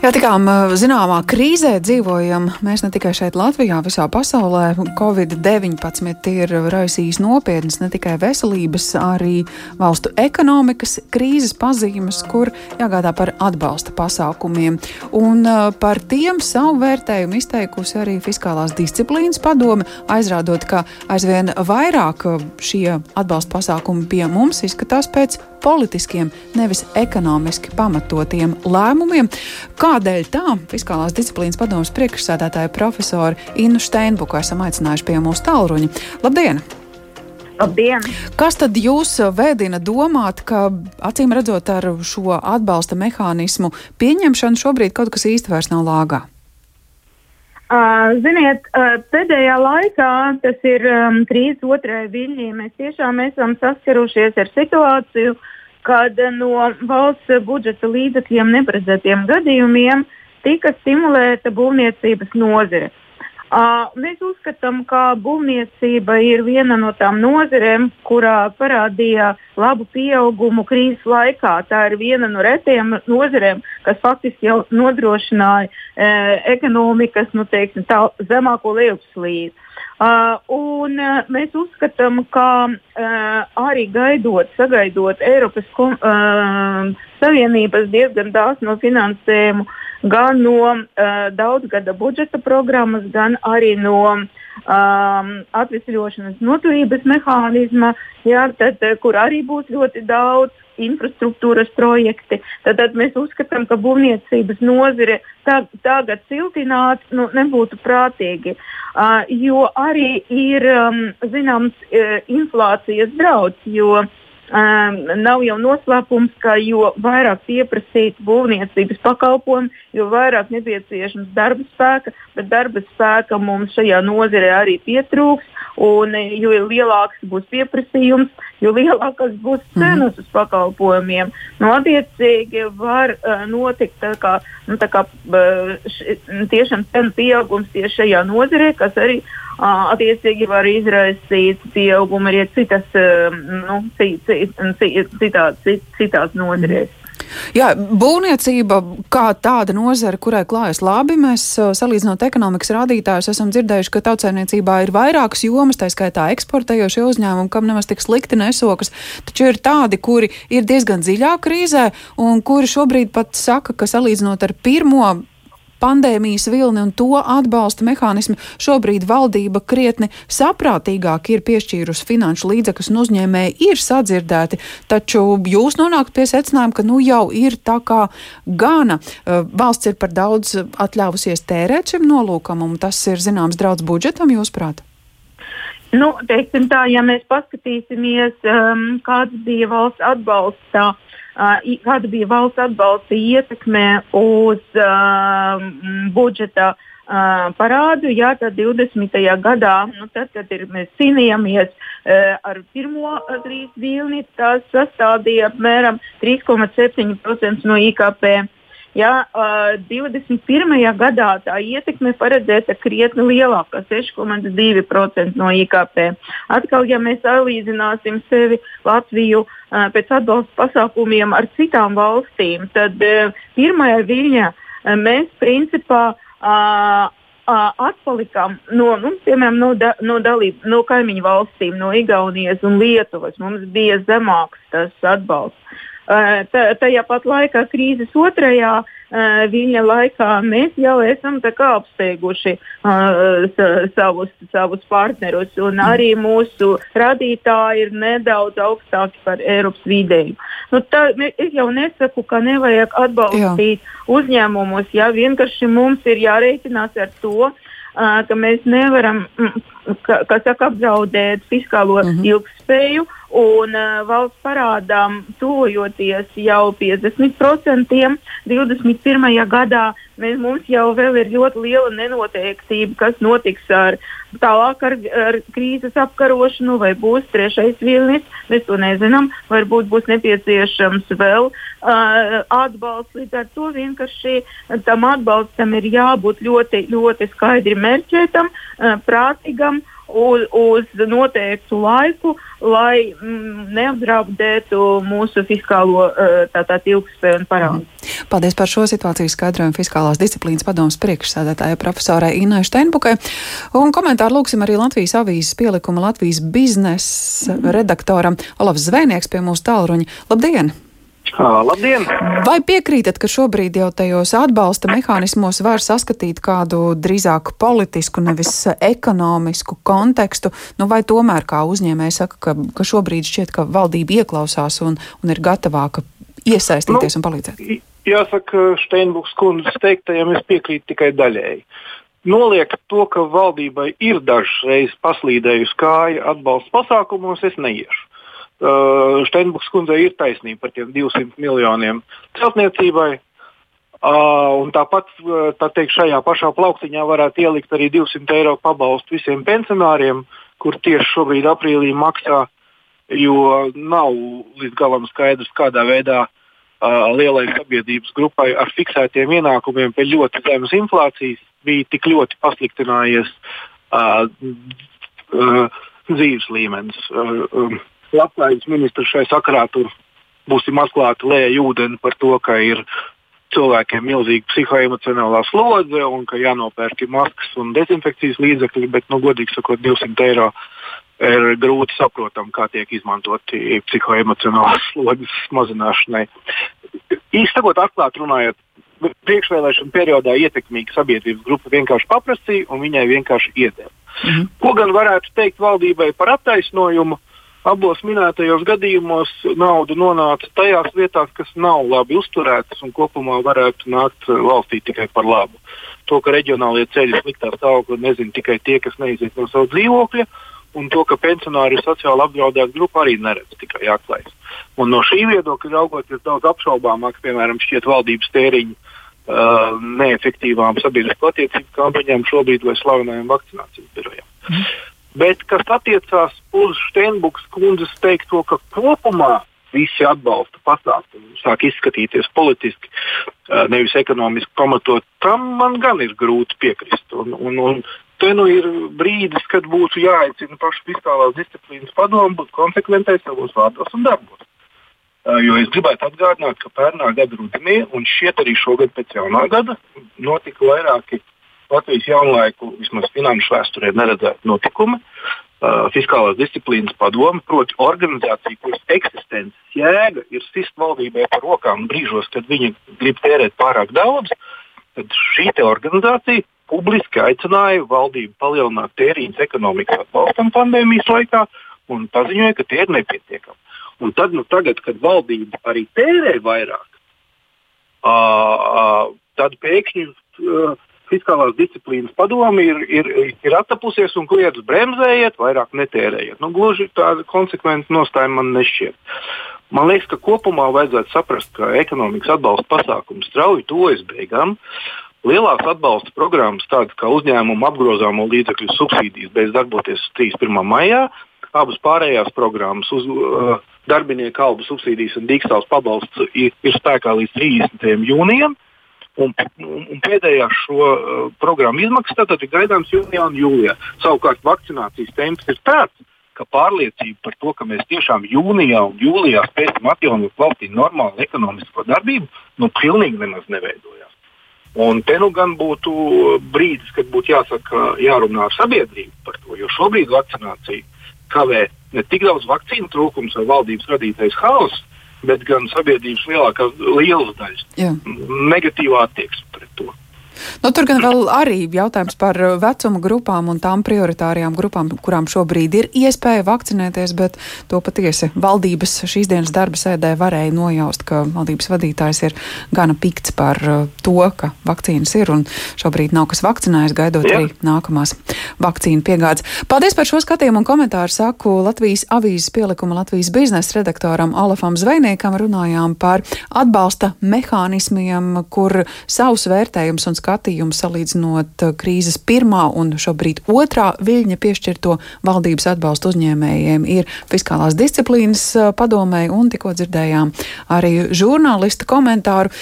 Jā, tikām zināmā krīzē dzīvojam mēs ne tikai šeit Latvijā, visā pasaulē. Covid-19 ir raisījis nopietnas ne tikai veselības, arī valstu ekonomikas krīzes pazīmes, kur jāgādā par atbalsta pasākumiem. Un par tiem savu vērtējumu izteikusi arī Fiskālās disciplīnas padome, aizrādot, ka aizvien vairāk šie atbalsta pasākumi pie mums izskatās pēc politiskiem, nevis ekonomiski pamatotiem lēmumiem. Kādēļ tā? Fiskālās disciplīnas padomus priekšsēdētāja profesora Innu Steinbuku esam aicinājuši pie mūsu tālruņa. Labdien! Labdien! Kas tad jūs vēdina domāt, ka acīm redzot ar šo atbalsta mehānismu pieņemšanu šobrīd kaut kas īsti vairs nav lāgā? Uh, ziniet, uh, pēdējā laikā, tas ir um, krīzes otrajā viļņā, mēs tiešām esam saskarušies ar situāciju, kad no valsts budžeta līdzekļiem neparedzētiem gadījumiem tika stimulēta būvniecības nozare. Uh, mēs uzskatām, ka būvniecība ir viena no tām nozerēm, kurā parādīja labu pieaugumu krīzes laikā. Tā ir viena no retajām nozerēm, kas faktiski jau nodrošināja e, ekonomikas nu, teiksim, tā, zemāko lejupslīdi. Uh, un, uh, mēs uzskatām, ka uh, arī gaidot, sagaidot Eiropas kom, uh, Savienības diezgan dāsnu no finansējumu, gan no uh, daudzgada budžeta programmas, gan arī no um, atvesļošanas noturības mehānisma, jā, tad, kur arī būs ļoti daudz infrastruktūras projekti. Tad, tad mēs uzskatām, ka būvniecības nozare tā, tagad siltināt nu, nebūtu prātīgi, uh, jo arī ir um, zināms uh, inflācijas draudz. Jo, Um, nav jau noslēpums, ka jo vairāk pieprasīt būvniecības pakalpojumu, jo vairāk nepieciešams darba spēka, bet darba spēka mums šajā nozarē arī pietrūks. Un, jo lielāks būs pieprasījums, jo lielākas būs mhm. cenas uz pakalpojumiem. Nu, attiecīgi var uh, notikt tā kā, nu, tā kā, uh, š, tiešām cenu pieaugums tieši šajā nozarē, kas arī uh, attiecīgi var izraisīt pieaugumu arī citas, uh, nu, citās, citās nozarēs. Jā, būvniecība kā tāda nozara, kurai klājas labi, mēs salīdzinot ekonomikas rādītājus, esam dzirdējuši, ka tautsēmniecībā ir vairākas jomas, tā skaitā eksportējošie uzņēmumi, kam nemaz tik slikti nesokas, taču ir tādi, kuri ir diezgan dziļā krīzē un kuri šobrīd pat saka, ka salīdzinot ar pirmo pandēmijas vilni un to atbalsta mehānismi, šobrīd valdība krietni saprātīgāk ir piešķīrusi finanšu līdzekļus un uzņēmēji ir sadzirdēti, taču jūs nonākat pie secinājuma, ka nu jau ir tā kā gana. Valsts ir par daudz atļāvusies tērēt šim nolūkam, un tas ir zināms draudz budžetam, jūsuprāt? Nu, teiksim tā, ja mēs paskatīsimies, um, kāds bija valsts atbalsts kāda bija valsts atbalsta ietekme uz uh, budžeta uh, parādu. Jā, tad 20. gadā, nu, tad, kad ir, mēs cīnījāmies uh, ar pirmo krīzes vilni, tas sastādīja apmēram 3,7% no IKP. Ja, uh, 21. gadā tā ietekme paredzēta krietni lielāka, 6,2% no IKP. Atkal, ja mēs salīdzināsim sevi Latviju uh, pēc atbalsta pasākumiem ar citām valstīm, tad uh, pirmajā viļņā uh, mēs principā uh, atpalikām no, nu, piemēram, no, da, no, dalību, no kaimiņu valstīm, no Igaunijas un Lietuvas. Mums bija zemāks tas atbalsts. Tajā pat laikā krīzes otrajā viņa laikā mēs jau esam apsteiguši uh, savus, savus partnerus, arī mūsu radītāji ir nedaudz augstāki par Eiropas vidēju. Nu, tā, es jau nesaku, ka nevajag atbalstīt Jā. uzņēmumus, ja vienkārši mums ir jārēķinās ar to, ka mēs nevaram, ka, ka saka, apdraudēt fiskālo mhm. -huh. ilgspēju un uh, valsts parādām tuvojoties jau 50%. 21. gadā mēs, mums jau ir ļoti liela nenoteiktība, kas notiks ar tālāk ar, ar krīzes apkarošanu, vai būs trešais vilnis. Mēs to nezinām. Varbūt būs nepieciešams vēl uh, atbalsts. Līdz ar to vienkārši tam atbalstam ir jābūt ļoti, ļoti skaidri mērķētam, uh, prātīgam uz, uz noteiktu laiku, lai mm, neapdraudētu mūsu fiskālo tātad ilgspēju un parādu. Paldies par šo situāciju skaidrojumu Fiskālās disciplīnas padomas priekšsēdētāja profesorai Inai Steinbukai. Un komentāru lūksim arī Latvijas avīzes pielikuma Latvijas biznesa redaktoram Olavs Zvēnieks pie mūsu tālruņa. Labdien! Labdien! Vai piekrītat, ka šobrīd jau tajos atbalsta mehānismos var saskatīt kādu drīzāk politisku, nevis ekonomisku kontekstu? Nu, vai tomēr, kā uzņēmēji saka, ka, ka šobrīd šķiet, ka valdība ieklausās un, un ir gatavāka iesaistīties nu, un palīdzēt? Jāsaka, Steinbuks kundzes teiktajam es piekrītu tikai daļēji. Noliek to, ka valdībai ir dažas reizes paslīdējusi kāja atbalsta pasākumos, es neiešu. Uh, Steinbuks kundzei ir taisnība par tiem 200 miljoniem celtniecībai. Uh, tāpat uh, tā teikt, šajā pašā plauktiņā varētu ielikt arī 200 eiro pabalstu visiem pensionāriem, kur tieši šobrīd aprīlī maksā, jo nav līdz galam skaidrs, kādā veidā uh, lielai sabiedrības grupai ar fiksētiem ienākumiem pie ļoti zemes inflācijas bija tik ļoti pasliktinājies uh, uh, dzīves līmenis. Uh, um, labklājības ministrs šai sakarā tur būsim atklāti lēja ūdeni par to, ka ir cilvēkiem milzīga psihoemocionālā slodze un ka jānopērk maskas un dezinfekcijas līdzekļi, bet, nu, godīgi sakot, 200 eiro ir grūti saprotam, kā tiek izmantoti psihoemocionālās slodzes mazināšanai. Īstenībā, atklāti runājot, priekšvēlēšana periodā ietekmīga sabiedrības grupa vienkārši paprasīja un viņai vienkārši iedeva. -hmm. Ko gan varētu teikt valdībai par attaisnojumu? Abos minētajos gadījumos nauda nonāca tajās vietās, kas nav labi uzturētas un kopumā varētu nākt valstī tikai par labu. To, ka reģionālie ceļi sliktā stāvoklī nezina tikai tie, kas neiziet no sava dzīvokļa, un to, ka pensionāri ir sociāli apdraudēta grupa, arī neredz tikai atklājas. Un no šī viedokļa raugoties daudz apšaubāmāk, piemēram, šķiet valdības tēriņi uh, neefektīvām sabiedrisko attiecību kampaņām šobrīd vai slavenajām vakcinācijas birojām. Mm. Bet kas attiecās uz Steinbuks kundzes teikto, ka kopumā visi atbalsta pasākumi sāk izskatīties politiski, nevis ekonomiski pamatot, tam man gan ir grūti piekrist. Un, un, un te nu ir brīdis, kad būtu jāaicina pašu fiskālās disciplīnas padomu būt konsekventai savos vārdos un darbos. Jo es gribētu atgādināt, ka pērnā gada rudenī un šķiet arī šogad pēc jaunā gada notika vairāki Latvijas jaunlaiku, vismaz finanšu vēsturē, neredzēti notikumi. Uh, fiskālās disciplīnas padome, proti, organizācija, kuras eksistences jēga ir sist valdībai par rokām brīžos, kad viņi grib tērēt pārāk daudz, tad šī organizācija publiski aicināja valdību palielināt tēriņus ekonomikas atbalstam pandēmijas laikā un paziņoja, ka tie ir nepietiekami. Un tad, nu, tagad, kad valdība arī tērē vairāk, uh, uh, tad pēkšņi uh, fiskālās disciplīnas padomi ir, ir, ir attapusies un kliedz bremzējiet, vairāk netērējiet. Nu, gluži tāda konsekventa nostāja man nešķiet. Man liekas, ka kopumā vajadzētu saprast, ka ekonomikas atbalsta pasākums strauji tuvojas beigām. Lielās atbalsta programmas, tādas kā uzņēmuma apgrozāmo līdzekļu subsīdijas, beidz darboties 31. maijā. Abas pārējās programmas, uz, uh, darbinieku albu subsīdijas un dīkstāvs pabalsts, ir, ir spēkā līdz 30. jūnijam. Uh, Un, un, pēdējās šo uh, programmu izmaksas tātad ir gaidāms jūnijā un jūlijā. Savukārt vakcinācijas temps ir tāds, ka pārliecība par to, ka mēs tiešām jūnijā un jūlijā spēsim atjaunot valstī normālu ekonomisko darbību, nu pilnīgi nemaz neveidojās. Un te nu gan būtu brīdis, kad būtu jāsaka, jārunā ar sabiedrību par to, jo šobrīd vakcinācija kavē ne tik daudz vakcīnu trūkums vai valdības radītais haoss, bet gan sabiedrības lielākās lielas daļas Jā. negatīvā attieksme pret to. Nu, tur gan vēl arī jautājums par uh, vecuma grupām un tām prioritārajām grupām, kurām šobrīd ir iespēja vakcinēties, bet to patiesi valdības šīs dienas darba sēdē varēja nojaust, ka valdības vadītājs ir gana pikts par uh, to, ka vakcīnas ir un šobrīd nav kas vakcinējis, gaidot Jā. arī nākamās vakcīnu piegādes. Paldies par šo skatījumu un komentāru saku Latvijas avīzes pielikumu Latvijas biznesa redaktoram Olafam Zvejniekam runājām par atbalsta mehānismiem, kur savus vērtējums un skatījums skatījumu salīdzinot uh, krīzes pirmā un šobrīd otrā viļņa piešķirto valdības atbalstu uzņēmējiem ir fiskālās disciplīnas uh, padomē un tikko dzirdējām arī žurnālista komentāru.